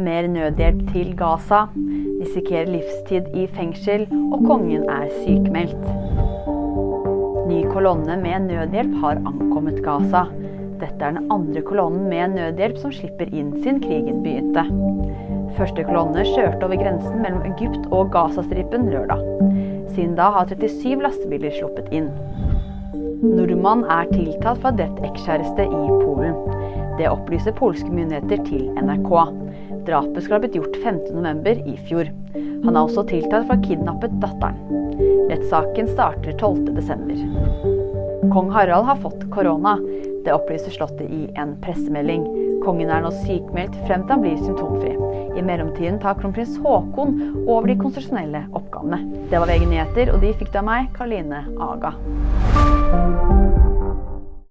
Mer nødhjelp til Gaza. Risikerer livstid i fengsel, og kongen er sykmeldt. Ny kolonne med nødhjelp har ankommet Gaza. Dette er den andre kolonnen med nødhjelp som slipper inn siden krigen begynte. Første kolonne kjørte over grensen mellom Egypt og Gazastripen lørdag. Siden da har 37 lastebiler sluppet inn. Nordmann er tiltalt for å ha drept ekskjæreste i Polen. Det opplyser polske myndigheter til NRK. Drapet skal ha blitt gjort 15.11. i fjor. Han er også tiltalt for å ha kidnappet datteren. Rettssaken starter 12.12. Kong Harald har fått korona. Det opplyser Slottet i en pressemelding. Kongen er nå sykmeldt frem til han blir symptomfri. I mellomtiden tar kronprins Haakon over de konstitusjonelle oppgavene. Det var VG nyheter, og de fikk det av meg, Karoline Aga.